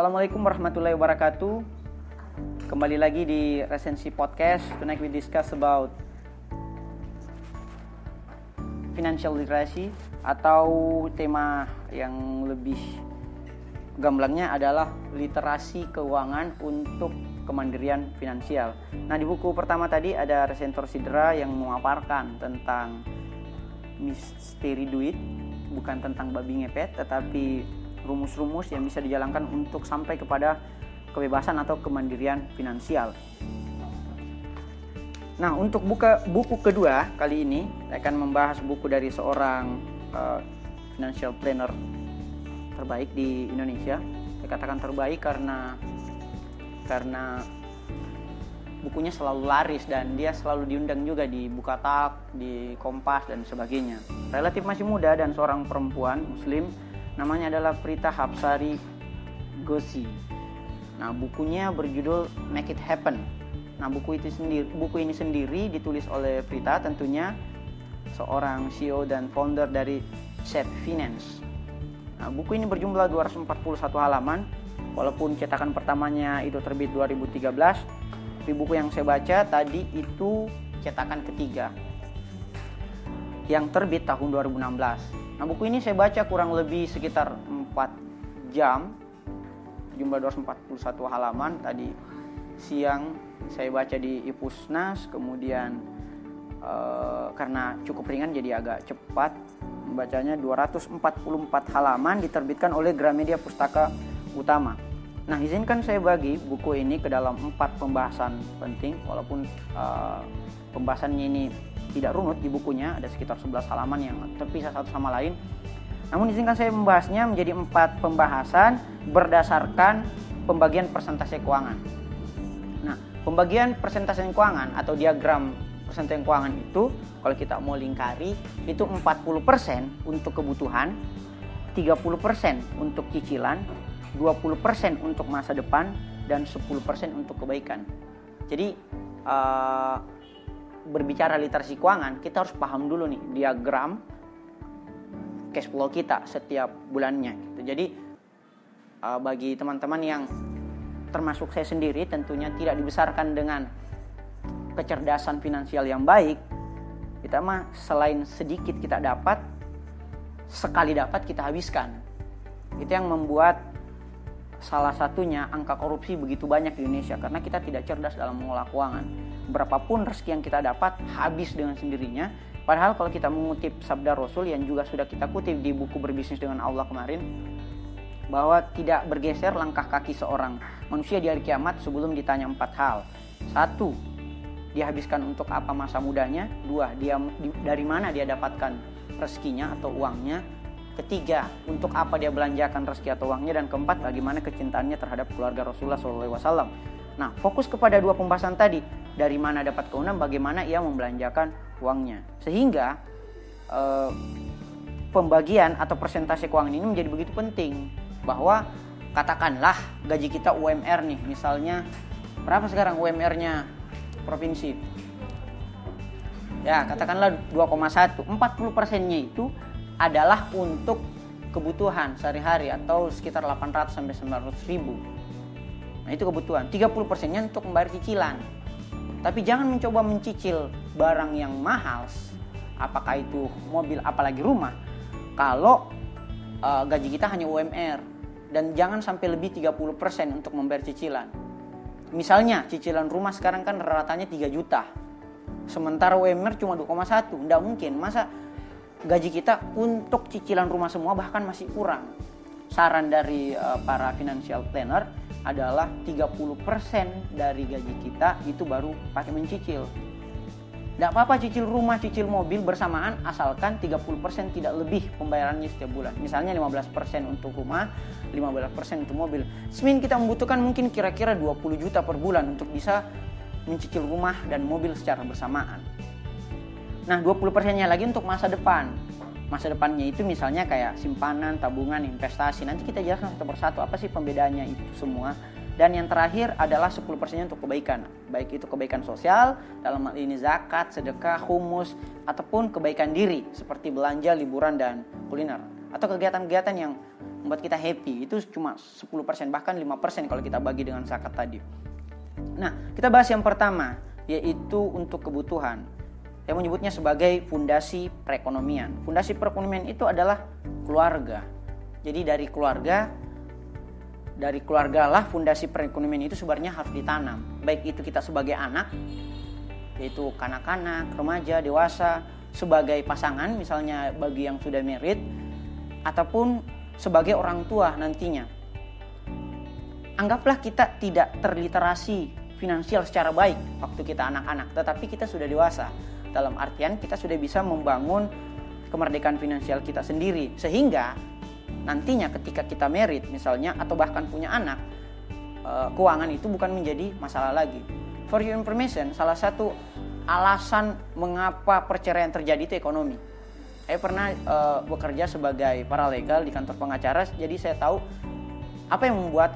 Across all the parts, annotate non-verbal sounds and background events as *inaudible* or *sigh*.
Assalamualaikum warahmatullahi wabarakatuh. Kembali lagi di resensi podcast. Tonight we discuss about financial literacy atau tema yang lebih gamblangnya adalah literasi keuangan untuk kemandirian finansial. Nah, di buku pertama tadi ada Resentor Sidra yang memaparkan tentang misteri duit, bukan tentang babi ngepet, tetapi rumus-rumus yang bisa dijalankan untuk sampai kepada kebebasan atau kemandirian finansial. Nah, untuk buka buku kedua kali ini saya akan membahas buku dari seorang uh, financial planner terbaik di Indonesia. Saya katakan terbaik karena karena bukunya selalu laris dan dia selalu diundang juga di Bukatak, di Kompas dan sebagainya. Relatif masih muda dan seorang perempuan muslim namanya adalah Prita Hapsari Gosi. Nah, bukunya berjudul Make It Happen. Nah, buku itu sendiri buku ini sendiri ditulis oleh Prita tentunya seorang CEO dan founder dari Set Finance. Nah, buku ini berjumlah 241 halaman, walaupun cetakan pertamanya itu terbit 2013, tapi buku yang saya baca tadi itu cetakan ketiga yang terbit tahun 2016. Nah, buku ini saya baca kurang lebih sekitar 4 jam, jumlah 241 halaman tadi siang saya baca di Ipusnas, kemudian uh, karena cukup ringan jadi agak cepat membacanya 244 halaman diterbitkan oleh Gramedia Pustaka Utama. Nah, izinkan saya bagi buku ini ke dalam empat pembahasan penting, walaupun uh, pembahasannya ini tidak runut di bukunya, ada sekitar 11 halaman yang terpisah satu sama lain. Namun izinkan saya membahasnya menjadi empat pembahasan berdasarkan pembagian persentase keuangan. Nah, pembagian persentase keuangan atau diagram persentase keuangan itu kalau kita mau lingkari itu 40% untuk kebutuhan, 30% untuk cicilan, 20% untuk masa depan dan 10% untuk kebaikan. Jadi uh, berbicara literasi keuangan, kita harus paham dulu nih diagram cash flow kita setiap bulannya. Gitu. Jadi uh, bagi teman-teman yang termasuk saya sendiri tentunya tidak dibesarkan dengan kecerdasan finansial yang baik, kita mah selain sedikit kita dapat, sekali dapat kita habiskan. Itu yang membuat salah satunya angka korupsi begitu banyak di Indonesia karena kita tidak cerdas dalam mengelola keuangan. Berapapun rezeki yang kita dapat habis dengan sendirinya. Padahal kalau kita mengutip sabda Rasul yang juga sudah kita kutip di buku berbisnis dengan Allah kemarin bahwa tidak bergeser langkah kaki seorang manusia di hari kiamat sebelum ditanya empat hal. Satu, dihabiskan untuk apa masa mudanya dua dia dari mana dia dapatkan rezekinya atau uangnya ketiga untuk apa dia belanjakan rezeki atau uangnya dan keempat bagaimana kecintaannya terhadap keluarga Rasulullah SAW nah fokus kepada dua pembahasan tadi dari mana dapat keuntungan bagaimana ia membelanjakan uangnya sehingga eh, pembagian atau persentase keuangan ini menjadi begitu penting bahwa katakanlah gaji kita UMR nih misalnya berapa sekarang UMR-nya provinsi. Ya, katakanlah 2,1. 40 persennya itu adalah untuk kebutuhan sehari-hari atau sekitar 800 sampai 900 ribu. Nah itu kebutuhan. 30 persennya untuk membayar cicilan. Tapi jangan mencoba mencicil barang yang mahal, apakah itu mobil, apalagi rumah, kalau uh, gaji kita hanya UMR dan jangan sampai lebih 30% untuk membayar cicilan. Misalnya cicilan rumah sekarang kan ratanya 3 juta. Sementara UMR cuma 2,1. Tidak mungkin. Masa gaji kita untuk cicilan rumah semua bahkan masih kurang. Saran dari uh, para financial planner adalah 30% dari gaji kita itu baru pakai mencicil. Tidak apa-apa cicil rumah, cicil mobil bersamaan asalkan 30% tidak lebih pembayarannya setiap bulan. Misalnya 15% untuk rumah, 15% untuk mobil. Semin kita membutuhkan mungkin kira-kira 20 juta per bulan untuk bisa mencicil rumah dan mobil secara bersamaan. Nah 20%-nya lagi untuk masa depan. Masa depannya itu misalnya kayak simpanan, tabungan, investasi. Nanti kita jelaskan satu persatu apa sih pembedanya itu semua dan yang terakhir adalah 10% untuk kebaikan. Baik itu kebaikan sosial, dalam hal ini zakat, sedekah, humus, ataupun kebaikan diri seperti belanja, liburan, dan kuliner. atau kegiatan-kegiatan yang membuat kita happy itu cuma 10% bahkan 5% kalau kita bagi dengan zakat tadi. Nah, kita bahas yang pertama yaitu untuk kebutuhan. Saya menyebutnya sebagai fundasi perekonomian. Fundasi perekonomian itu adalah keluarga. Jadi dari keluarga dari keluarga lah fundasi perekonomian itu sebenarnya harus ditanam. Baik itu kita sebagai anak, yaitu kanak-kanak, remaja, dewasa, sebagai pasangan misalnya bagi yang sudah merit, ataupun sebagai orang tua nantinya. Anggaplah kita tidak terliterasi finansial secara baik waktu kita anak-anak, tetapi kita sudah dewasa. Dalam artian kita sudah bisa membangun kemerdekaan finansial kita sendiri. Sehingga nantinya ketika kita merit misalnya atau bahkan punya anak eh, keuangan itu bukan menjadi masalah lagi. For your information salah satu alasan mengapa perceraian terjadi itu ekonomi. Saya pernah uh, bekerja sebagai paralegal di kantor pengacara jadi saya tahu apa yang membuat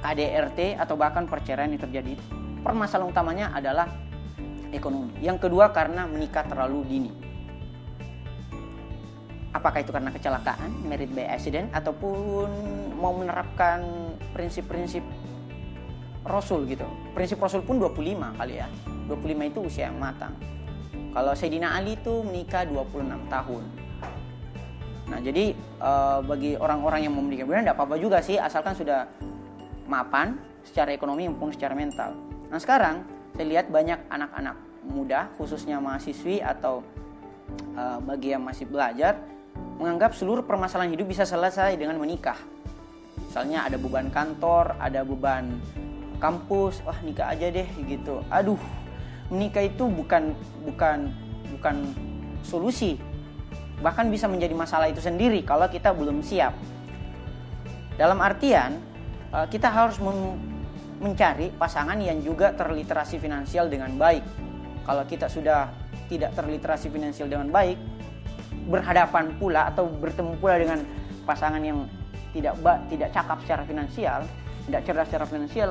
KDRT atau bahkan perceraian ini terjadi. Permasalahan utamanya adalah ekonomi yang kedua karena menikah terlalu dini apakah itu karena kecelakaan, merit by accident, ataupun mau menerapkan prinsip-prinsip Rasul gitu. Prinsip Rasul pun 25 kali ya. 25 itu usia yang matang. Kalau Sayyidina Ali itu menikah 26 tahun. Nah, jadi e, bagi orang-orang yang mau menikah tidak apa-apa juga sih asalkan sudah mapan secara ekonomi maupun secara mental. Nah, sekarang saya lihat banyak anak-anak muda khususnya mahasiswi atau e, bagi yang masih belajar menganggap seluruh permasalahan hidup bisa selesai dengan menikah. Misalnya ada beban kantor, ada beban kampus, wah nikah aja deh gitu. Aduh, menikah itu bukan bukan bukan solusi. Bahkan bisa menjadi masalah itu sendiri kalau kita belum siap. Dalam artian eh, kita harus mencari pasangan yang juga terliterasi finansial dengan baik. Kalau kita sudah tidak terliterasi finansial dengan baik, berhadapan pula atau bertemu pula dengan pasangan yang tidak tidak cakap secara finansial, tidak cerdas secara finansial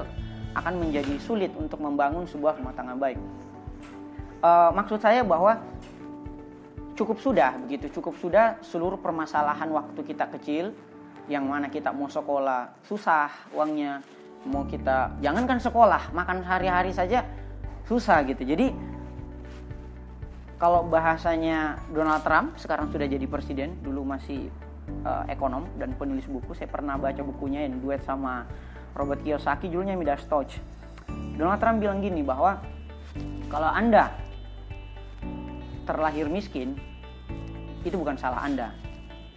akan menjadi sulit untuk membangun sebuah rumah tangga baik. Uh, maksud saya bahwa cukup sudah begitu, cukup sudah seluruh permasalahan waktu kita kecil yang mana kita mau sekolah susah uangnya, mau kita jangankan sekolah, makan sehari-hari saja susah gitu. Jadi kalau bahasanya Donald Trump sekarang sudah jadi presiden, dulu masih uh, ekonom dan penulis buku. Saya pernah baca bukunya yang duet sama Robert Kiyosaki, judulnya Midas Touch. Donald Trump bilang gini bahwa kalau Anda terlahir miskin, itu bukan salah Anda.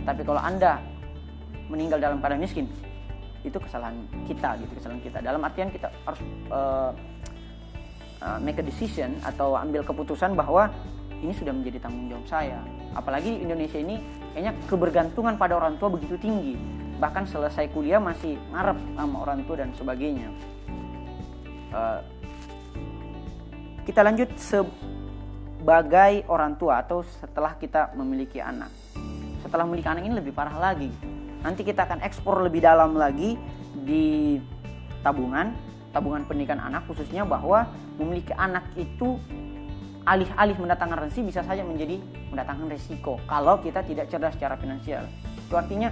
Tapi kalau Anda meninggal dalam keadaan miskin, itu kesalahan kita gitu, kesalahan kita. Dalam artian kita harus uh, uh, make a decision atau ambil keputusan bahwa ini sudah menjadi tanggung jawab saya. Apalagi Indonesia ini kayaknya kebergantungan pada orang tua begitu tinggi. Bahkan selesai kuliah masih ngarep sama orang tua dan sebagainya. Uh, kita lanjut sebagai orang tua atau setelah kita memiliki anak. Setelah memiliki anak ini lebih parah lagi. Nanti kita akan ekspor lebih dalam lagi di tabungan, tabungan pendidikan anak khususnya bahwa memiliki anak itu alih-alih mendatangkan rezeki bisa saja menjadi mendatangkan resiko kalau kita tidak cerdas secara finansial. Itu artinya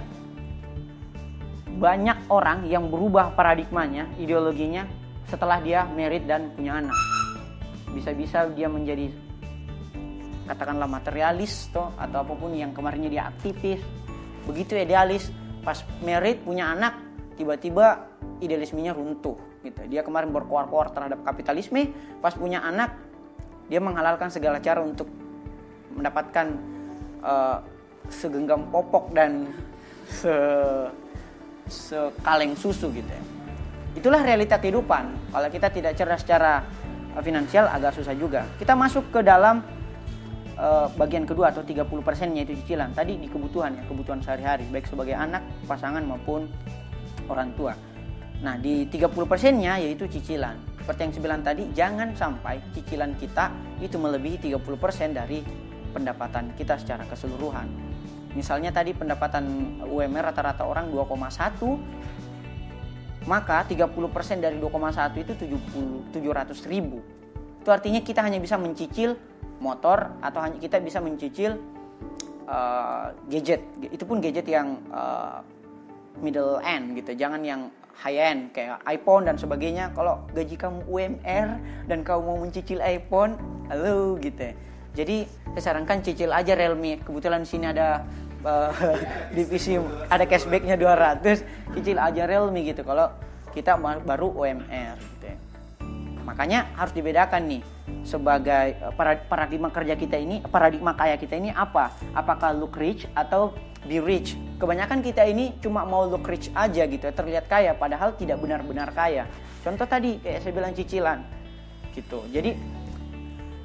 banyak orang yang berubah paradigmanya, ideologinya setelah dia merit dan punya anak. Bisa-bisa dia menjadi katakanlah materialis toh atau apa pun yang kemarinnya dia aktivis, begitu idealis, pas merit punya anak tiba-tiba idealismenya runtuh gitu. Dia kemarin berkuar-kuar terhadap kapitalisme, pas punya anak dia menghalalkan segala cara untuk mendapatkan uh, segenggam popok dan se sekaleng susu gitu ya. Itulah realita kehidupan. Kalau kita tidak cerdas secara uh, finansial agak susah juga. Kita masuk ke dalam uh, bagian kedua atau 30% yaitu cicilan. Tadi di kebutuhan ya, kebutuhan sehari-hari baik sebagai anak, pasangan maupun orang tua. Nah, di 30%-nya yaitu cicilan seperti yang tadi, jangan sampai cicilan kita itu melebihi 30% dari pendapatan kita secara keseluruhan. Misalnya tadi pendapatan UMR rata-rata orang 2,1 maka 30% dari 2,1 itu 70, 700 ribu. Itu artinya kita hanya bisa mencicil motor atau hanya kita bisa mencicil uh, gadget. Itu pun gadget yang uh, middle end gitu jangan yang high end kayak iPhone dan sebagainya. Kalau gaji kamu UMR dan kamu mau mencicil iPhone halo gitu. Jadi saya sarankan cicil aja Realme. Kebetulan di sini ada uh, *laughs* divisi ada cashbacknya 200 cicil aja Realme gitu kalau kita baru UMR gitu makanya harus dibedakan nih sebagai eh, paradigma kerja kita ini paradigma kaya kita ini apa? Apakah look rich atau be rich? Kebanyakan kita ini cuma mau look rich aja gitu terlihat kaya padahal tidak benar-benar kaya. Contoh tadi kayak saya bilang cicilan gitu. Jadi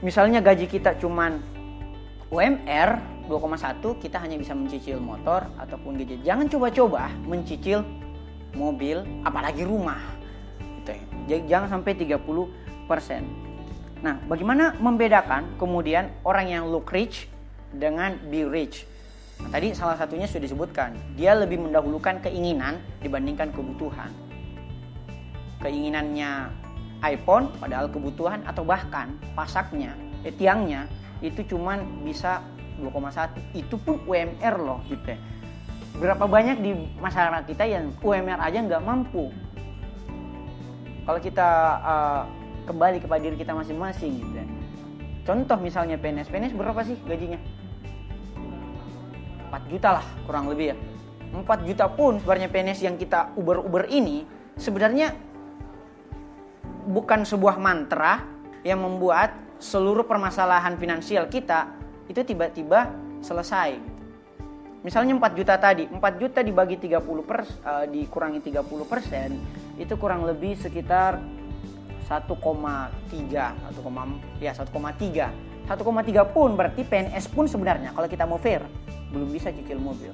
misalnya gaji kita cuman UMR 2,1 kita hanya bisa mencicil motor ataupun gadget. Jangan coba-coba mencicil mobil apalagi rumah jangan sampai 30 persen Nah, bagaimana membedakan kemudian orang yang look rich dengan be rich? Nah, tadi salah satunya sudah disebutkan, dia lebih mendahulukan keinginan dibandingkan kebutuhan. Keinginannya iPhone padahal kebutuhan atau bahkan pasaknya, eh, tiangnya itu cuman bisa 2,1. Itu pun UMR loh gitu ya. Berapa banyak di masyarakat kita yang UMR aja nggak mampu. Kalau kita uh, kembali kepada diri kita masing-masing gitu ya. Contoh misalnya PNS, PNS berapa sih gajinya? 4 juta lah kurang lebih ya. 4 juta pun sebenarnya PNS yang kita uber-uber ini sebenarnya bukan sebuah mantra yang membuat seluruh permasalahan finansial kita itu tiba-tiba selesai. Misalnya 4 juta tadi, 4 juta dibagi 30 per, uh, dikurangi 30 persen, itu kurang lebih sekitar 1,3 1, ya 1,3 1,3 pun berarti PNS pun sebenarnya kalau kita mau fair belum bisa cicil mobil.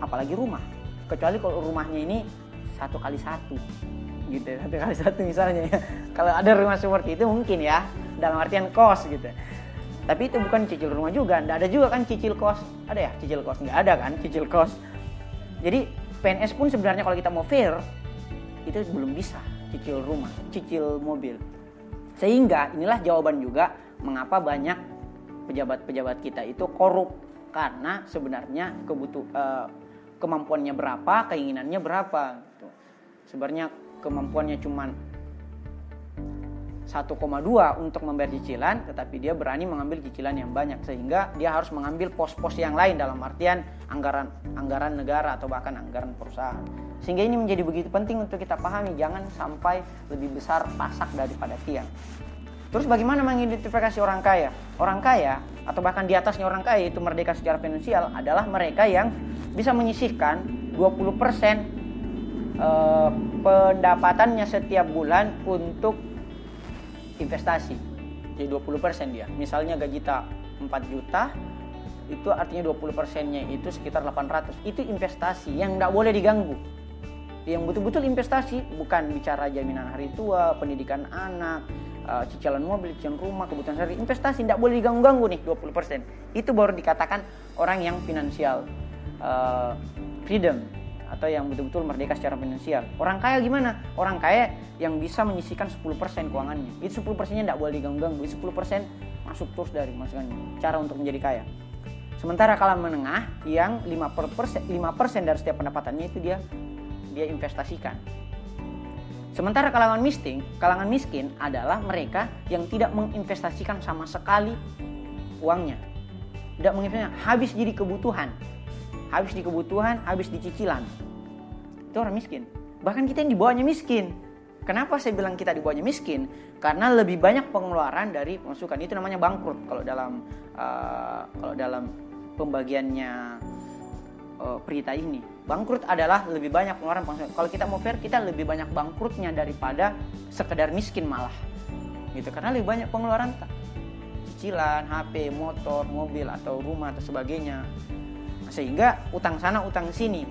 Apalagi rumah. Kecuali kalau rumahnya ini satu kali satu gitu ya, satu kali satu misalnya ya. Kalau ada rumah seperti itu mungkin ya dalam artian kos gitu. Tapi itu bukan cicil rumah juga nggak ada juga kan cicil kos. Ada ya cicil kos nggak ada kan cicil kos. Jadi PNS pun sebenarnya kalau kita mau fair itu belum bisa cicil rumah, cicil mobil. Sehingga inilah jawaban juga mengapa banyak pejabat-pejabat kita itu korup karena sebenarnya kebutuh uh, kemampuannya berapa, keinginannya berapa. Gitu. Sebenarnya kemampuannya cuma 1,2 untuk membayar cicilan, tetapi dia berani mengambil cicilan yang banyak sehingga dia harus mengambil pos-pos yang lain dalam artian anggaran anggaran negara atau bahkan anggaran perusahaan. Sehingga ini menjadi begitu penting untuk kita pahami jangan sampai lebih besar pasak daripada tiang. Terus bagaimana mengidentifikasi orang kaya? Orang kaya atau bahkan di atasnya orang kaya itu merdeka secara finansial adalah mereka yang bisa menyisihkan 20% eh, pendapatannya setiap bulan untuk investasi. Jadi 20% dia. Misalnya gaji tak 4 juta itu artinya 20 persennya itu sekitar 800 itu investasi yang tidak boleh diganggu. Yang betul-betul investasi bukan bicara jaminan hari tua pendidikan anak uh, cicilan mobil cicilan rumah kebutuhan sehari investasi tidak boleh diganggu-ganggu nih 20 persen. Itu baru dikatakan orang yang finansial uh, freedom atau yang betul-betul merdeka secara finansial. Orang kaya gimana? Orang kaya yang bisa menyisikan 10% keuangannya. Itu 10 persennya tidak boleh diganggu-ganggu. Itu 10 persen masuk terus dari masukannya. Cara untuk menjadi kaya. Sementara kalangan menengah yang 5 persen, 5 persen dari setiap pendapatannya itu dia dia investasikan. Sementara kalangan miskin, kalangan miskin adalah mereka yang tidak menginvestasikan sama sekali uangnya. Tidak menginvestasikan, habis jadi kebutuhan habis di kebutuhan, habis di cicilan. Itu orang miskin. Bahkan kita yang di bawahnya miskin. Kenapa saya bilang kita di bawahnya miskin? Karena lebih banyak pengeluaran dari pemasukan. Itu namanya bangkrut kalau dalam uh, kalau dalam pembagiannya uh, perita ini. Bangkrut adalah lebih banyak pengeluaran pemasukan. Kalau kita mau fair, kita lebih banyak bangkrutnya daripada sekedar miskin malah. Gitu. Karena lebih banyak pengeluaran cicilan, HP, motor, mobil atau rumah atau sebagainya sehingga utang sana utang sini.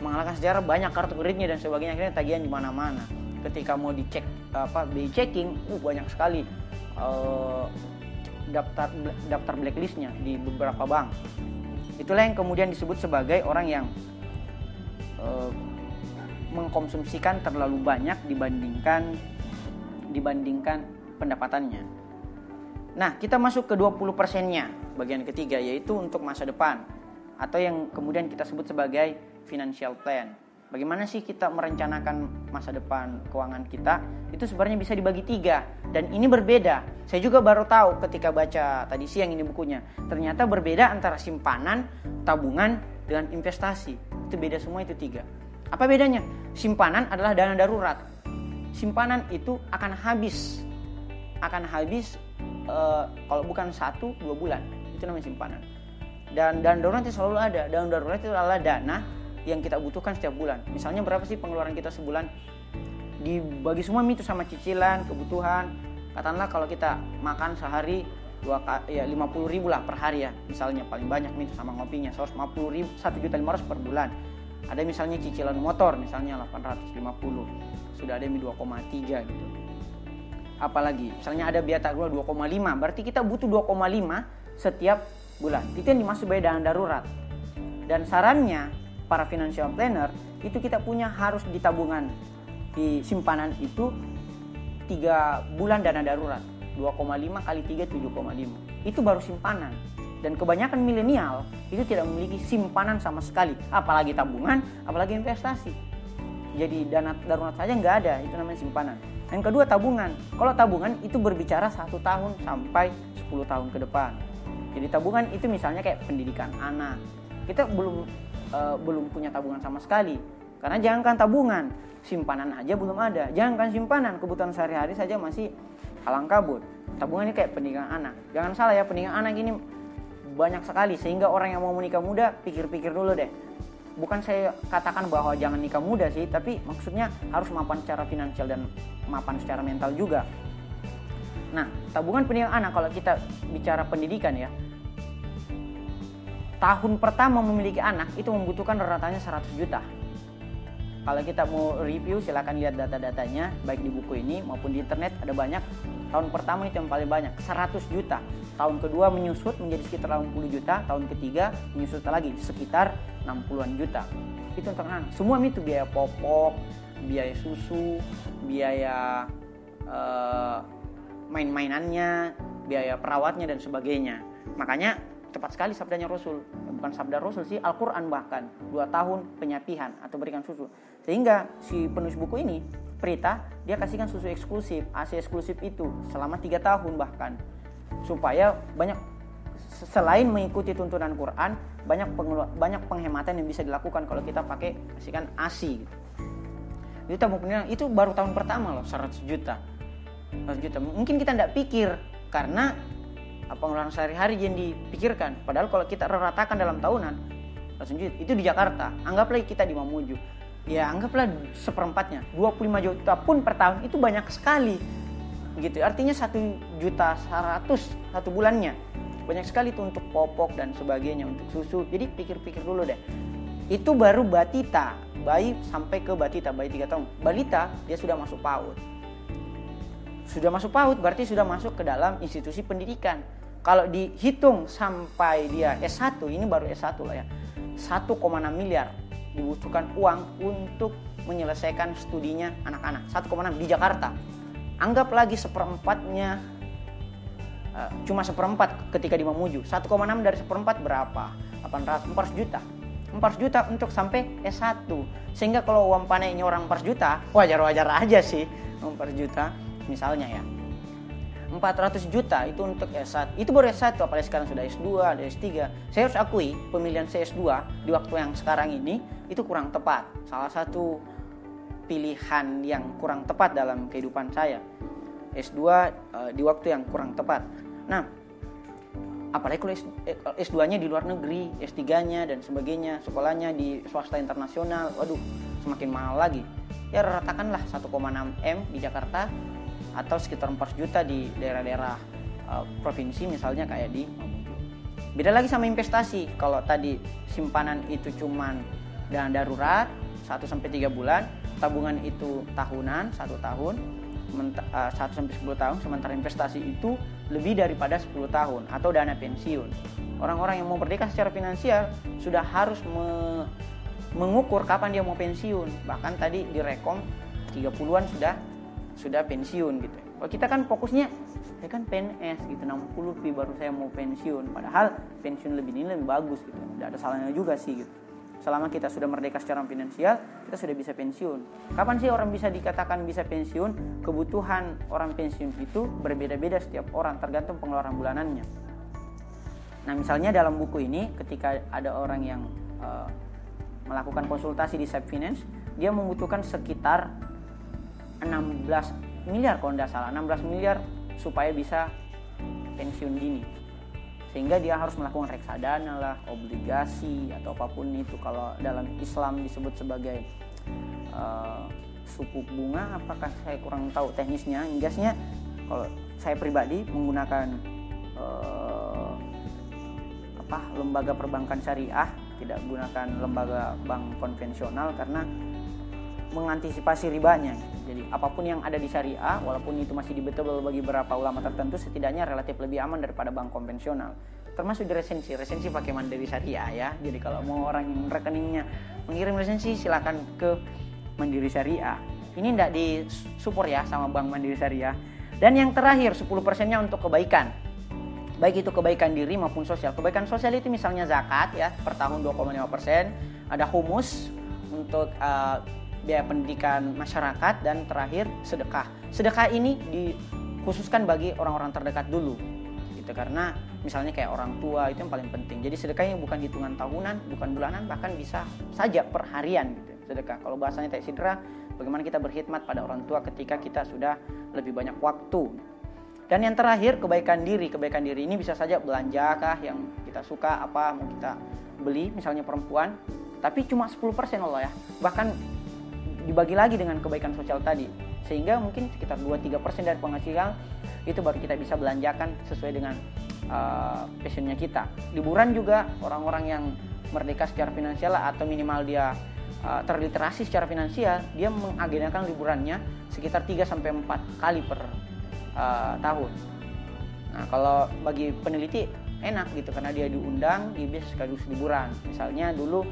Mengalahkan sejarah banyak kartu kreditnya dan sebagainya. Akhirnya tagihan di mana-mana. Ketika mau dicek apa di checking uh banyak sekali uh, daftar daftar blacklistnya di beberapa bank. Itulah yang kemudian disebut sebagai orang yang uh, mengkonsumsikan terlalu banyak dibandingkan dibandingkan pendapatannya. Nah kita masuk ke 20 persennya bagian ketiga yaitu untuk masa depan atau yang kemudian kita sebut sebagai financial plan. Bagaimana sih kita merencanakan masa depan keuangan kita? Itu sebenarnya bisa dibagi tiga dan ini berbeda. Saya juga baru tahu ketika baca tadi siang ini bukunya. Ternyata berbeda antara simpanan, tabungan, dengan investasi. Itu beda semua itu tiga. Apa bedanya? Simpanan adalah dana darurat. Simpanan itu akan habis, akan habis uh, kalau bukan satu dua bulan. Itu namanya simpanan. Dan dana darurat itu selalu ada. Dana darurat itu adalah dana yang kita butuhkan setiap bulan. Misalnya berapa sih pengeluaran kita sebulan? Dibagi semua itu sama cicilan, kebutuhan. Katakanlah kalau kita makan sehari dua ya lima puluh ribu lah per hari ya misalnya paling banyak itu sama ngopinya seratus lima puluh ribu satu juta lima ratus per bulan ada misalnya cicilan motor misalnya 850 sudah ada yang 2,3 gitu apalagi misalnya ada biaya tanggungan 2,5 berarti kita butuh 2,5 setiap bulan. Itu yang dimaksud sebagai dana darurat. Dan sarannya para financial planner itu kita punya harus di tabungan. Di simpanan itu tiga bulan dana darurat. 2,5 kali 3 7,5 itu baru simpanan. Dan kebanyakan milenial itu tidak memiliki simpanan sama sekali. Apalagi tabungan apalagi investasi. Jadi dana darurat saja nggak ada itu namanya simpanan. Yang kedua tabungan. Kalau tabungan itu berbicara satu tahun sampai 10 tahun ke depan jadi tabungan itu misalnya kayak pendidikan anak kita belum uh, belum punya tabungan sama sekali. Karena jangankan tabungan, simpanan aja belum ada. Jangankan simpanan, kebutuhan sehari-hari saja masih halang kabut. Tabungan ini kayak pendidikan anak. Jangan salah ya, pendidikan anak ini banyak sekali sehingga orang yang mau menikah muda pikir-pikir dulu deh. Bukan saya katakan bahwa jangan nikah muda sih, tapi maksudnya harus mapan secara finansial dan mapan secara mental juga. Nah, tabungan pendidikan anak kalau kita bicara pendidikan ya, tahun pertama memiliki anak itu membutuhkan ratanya 100 juta. Kalau kita mau review silahkan lihat data-datanya baik di buku ini maupun di internet ada banyak. Tahun pertama itu yang paling banyak 100 juta. Tahun kedua menyusut menjadi sekitar 80 juta. Tahun ketiga menyusut lagi sekitar 60-an juta. Itu untuk anak. Semua itu biaya popok, biaya susu, biaya uh, main-mainannya, biaya perawatnya dan sebagainya. Makanya cepat sekali sabdanya Rasul bukan sabda Rasul sih Al-Quran bahkan dua tahun penyapihan atau berikan susu sehingga si penulis buku ini Prita dia kasihkan susu eksklusif AC eksklusif itu selama tiga tahun bahkan supaya banyak selain mengikuti tuntunan Quran banyak banyak penghematan yang bisa dilakukan kalau kita pakai kasihkan ASI gitu. Itu tabung itu baru tahun pertama loh 100 juta. 100 juta. Mungkin kita tidak pikir karena pengeluaran sehari-hari yang dipikirkan. Padahal kalau kita ratakan dalam tahunan, langsung itu di Jakarta. Anggaplah kita di Mamuju. Ya anggaplah seperempatnya. 25 juta pun per tahun itu banyak sekali. Gitu. Artinya satu juta seratus satu bulannya. Banyak sekali itu untuk popok dan sebagainya, untuk susu. Jadi pikir-pikir dulu deh. Itu baru batita, bayi sampai ke batita, bayi 3 tahun. Balita dia sudah masuk PAUD. Sudah masuk PAUD berarti sudah masuk ke dalam institusi pendidikan kalau dihitung sampai dia S1, ini baru S1 lah ya. 1,6 miliar dibutuhkan uang untuk menyelesaikan studinya anak-anak. 1,6 di Jakarta. Anggap lagi seperempatnya uh, cuma seperempat ketika di Mamuju. 1,6 dari seperempat berapa? 800 400 juta. 400 juta untuk sampai S1. Sehingga kalau uang panennya orang 400 juta, wajar-wajar aja sih 400 juta misalnya ya. 400 juta itu untuk S1 itu baru S1 apalagi sekarang sudah S2 ada S3 saya harus akui pemilihan saya S2 di waktu yang sekarang ini itu kurang tepat. Salah satu pilihan yang kurang tepat dalam kehidupan saya. S2 uh, eh, di waktu yang kurang tepat. Nah apalagi kalau S2-nya eh, di luar negeri S3-nya dan sebagainya sekolahnya di swasta internasional waduh semakin mahal lagi. Ya ratakanlah 1,6 M di Jakarta atau sekitar 4 juta di daerah-daerah uh, provinsi misalnya kayak di Mamuju. Beda lagi sama investasi. Kalau tadi simpanan itu cuman dana darurat 1 sampai 3 bulan, tabungan itu tahunan, satu tahun, 1 uh, sampai 10 tahun, sementara investasi itu lebih daripada 10 tahun atau dana pensiun. Orang-orang yang mau merdeka secara finansial sudah harus me mengukur kapan dia mau pensiun. Bahkan tadi di rekom 30-an sudah sudah pensiun gitu. Kalau kita kan fokusnya saya kan PNS gitu 60 pi baru saya mau pensiun. Padahal pensiun lebih ini lebih bagus gitu. Tidak ada salahnya juga sih gitu. Selama kita sudah merdeka secara finansial kita sudah bisa pensiun. Kapan sih orang bisa dikatakan bisa pensiun? Kebutuhan orang pensiun itu berbeda-beda setiap orang tergantung pengeluaran bulanannya. Nah misalnya dalam buku ini ketika ada orang yang uh, melakukan konsultasi di Sep Finance dia membutuhkan sekitar 16 miliar kalau tidak salah 16 miliar supaya bisa pensiun dini. Sehingga dia harus melakukan reksadana lah obligasi atau apa pun itu. Kalau dalam Islam disebut sebagai uh, suku bunga apakah saya kurang tahu teknisnya? Ingasnya kalau saya pribadi menggunakan uh, apa lembaga perbankan syariah tidak menggunakan lembaga bank konvensional karena mengantisipasi ribanya. Jadi apa pun yang ada di syariah, walaupun itu masih debatable bagi beberapa ulama tertentu, setidaknya relatif lebih aman daripada bank konvensional. Termasuk di resensi, resensi pakai mandiri syariah ya. Jadi kalau mau orang yang rekeningnya mengirim resensi, silakan ke mandiri syariah. Ini tidak di support ya sama bank mandiri syariah. Dan yang terakhir 10 persennya untuk kebaikan. Baik itu kebaikan diri maupun sosial. Kebaikan sosial itu misalnya zakat ya per tahun 2,5 persen. Ada humus untuk uh, biaya pendidikan masyarakat dan terakhir sedekah. Sedekah ini dikhususkan bagi orang-orang terdekat dulu. Gitu karena misalnya kayak orang tua itu yang paling penting. Jadi sedekahnya bukan hitungan tahunan, bukan bulanan, bahkan bisa saja per harian gitu. Sedekah. Kalau bahasanya tak sidra, bagaimana kita berkhidmat pada orang tua ketika kita sudah lebih banyak waktu. Dan yang terakhir kebaikan diri. Kebaikan diri ini bisa saja belanja kah yang kita suka apa mau kita beli misalnya perempuan tapi cuma 10% Allah ya. Bahkan dibagi lagi dengan kebaikan sosial tadi. Sehingga mungkin sekitar 2-3% dari penghasilan itu baru kita bisa belanjakan sesuai dengan uh, passionnya kita. Liburan juga orang-orang yang merdeka secara finansial atau minimal dia uh, terliterasi secara finansial dia mengagendakan liburannya sekitar 3 sampai 4 kali per uh, tahun. Nah kalau bagi peneliti enak gitu karena dia diundang dia bisa sekaligus liburan. Misalnya dulu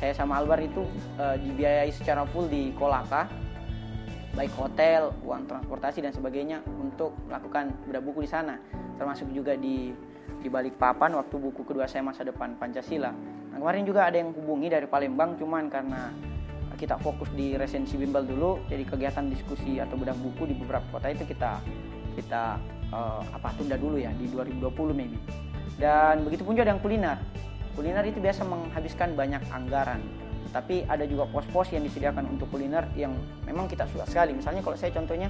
saya sama Albar itu uh, dibiayai secara full di Kolaka baik hotel, uang transportasi dan sebagainya untuk melakukan bedah buku di sana termasuk juga di di balik papan waktu buku kedua saya masa depan Pancasila. Nah, kemarin juga ada yang hubungi dari Palembang cuman karena kita fokus di resensi bimbel dulu jadi kegiatan diskusi atau bedah buku di beberapa kota itu kita kita uh, apa tunda dulu ya di 2020 maybe. Dan begitu pun juga yang kuliner kuliner itu biasa menghabiskan banyak anggaran. Tapi ada juga pos-pos yang disediakan untuk kuliner yang memang kita suka sekali. Misalnya kalau saya contohnya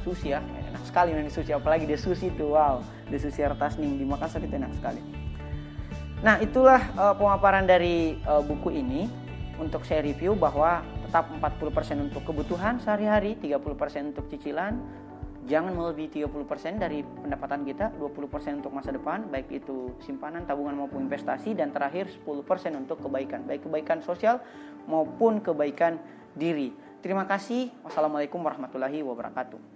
sushi ya. Enak sekali main sushi apalagi dia sushi itu wow di sushi nih di Makassar itu enak sekali. Nah itulah uh, pemaparan dari uh, buku ini untuk saya review bahwa tetap 40% untuk kebutuhan sehari-hari 30% untuk cicilan jangan melebihi 30% dari pendapatan kita, 20% untuk masa depan, baik itu simpanan, tabungan maupun investasi dan terakhir 10% untuk kebaikan, baik kebaikan sosial maupun kebaikan diri. Terima kasih. Wassalamualaikum warahmatullahi wabarakatuh.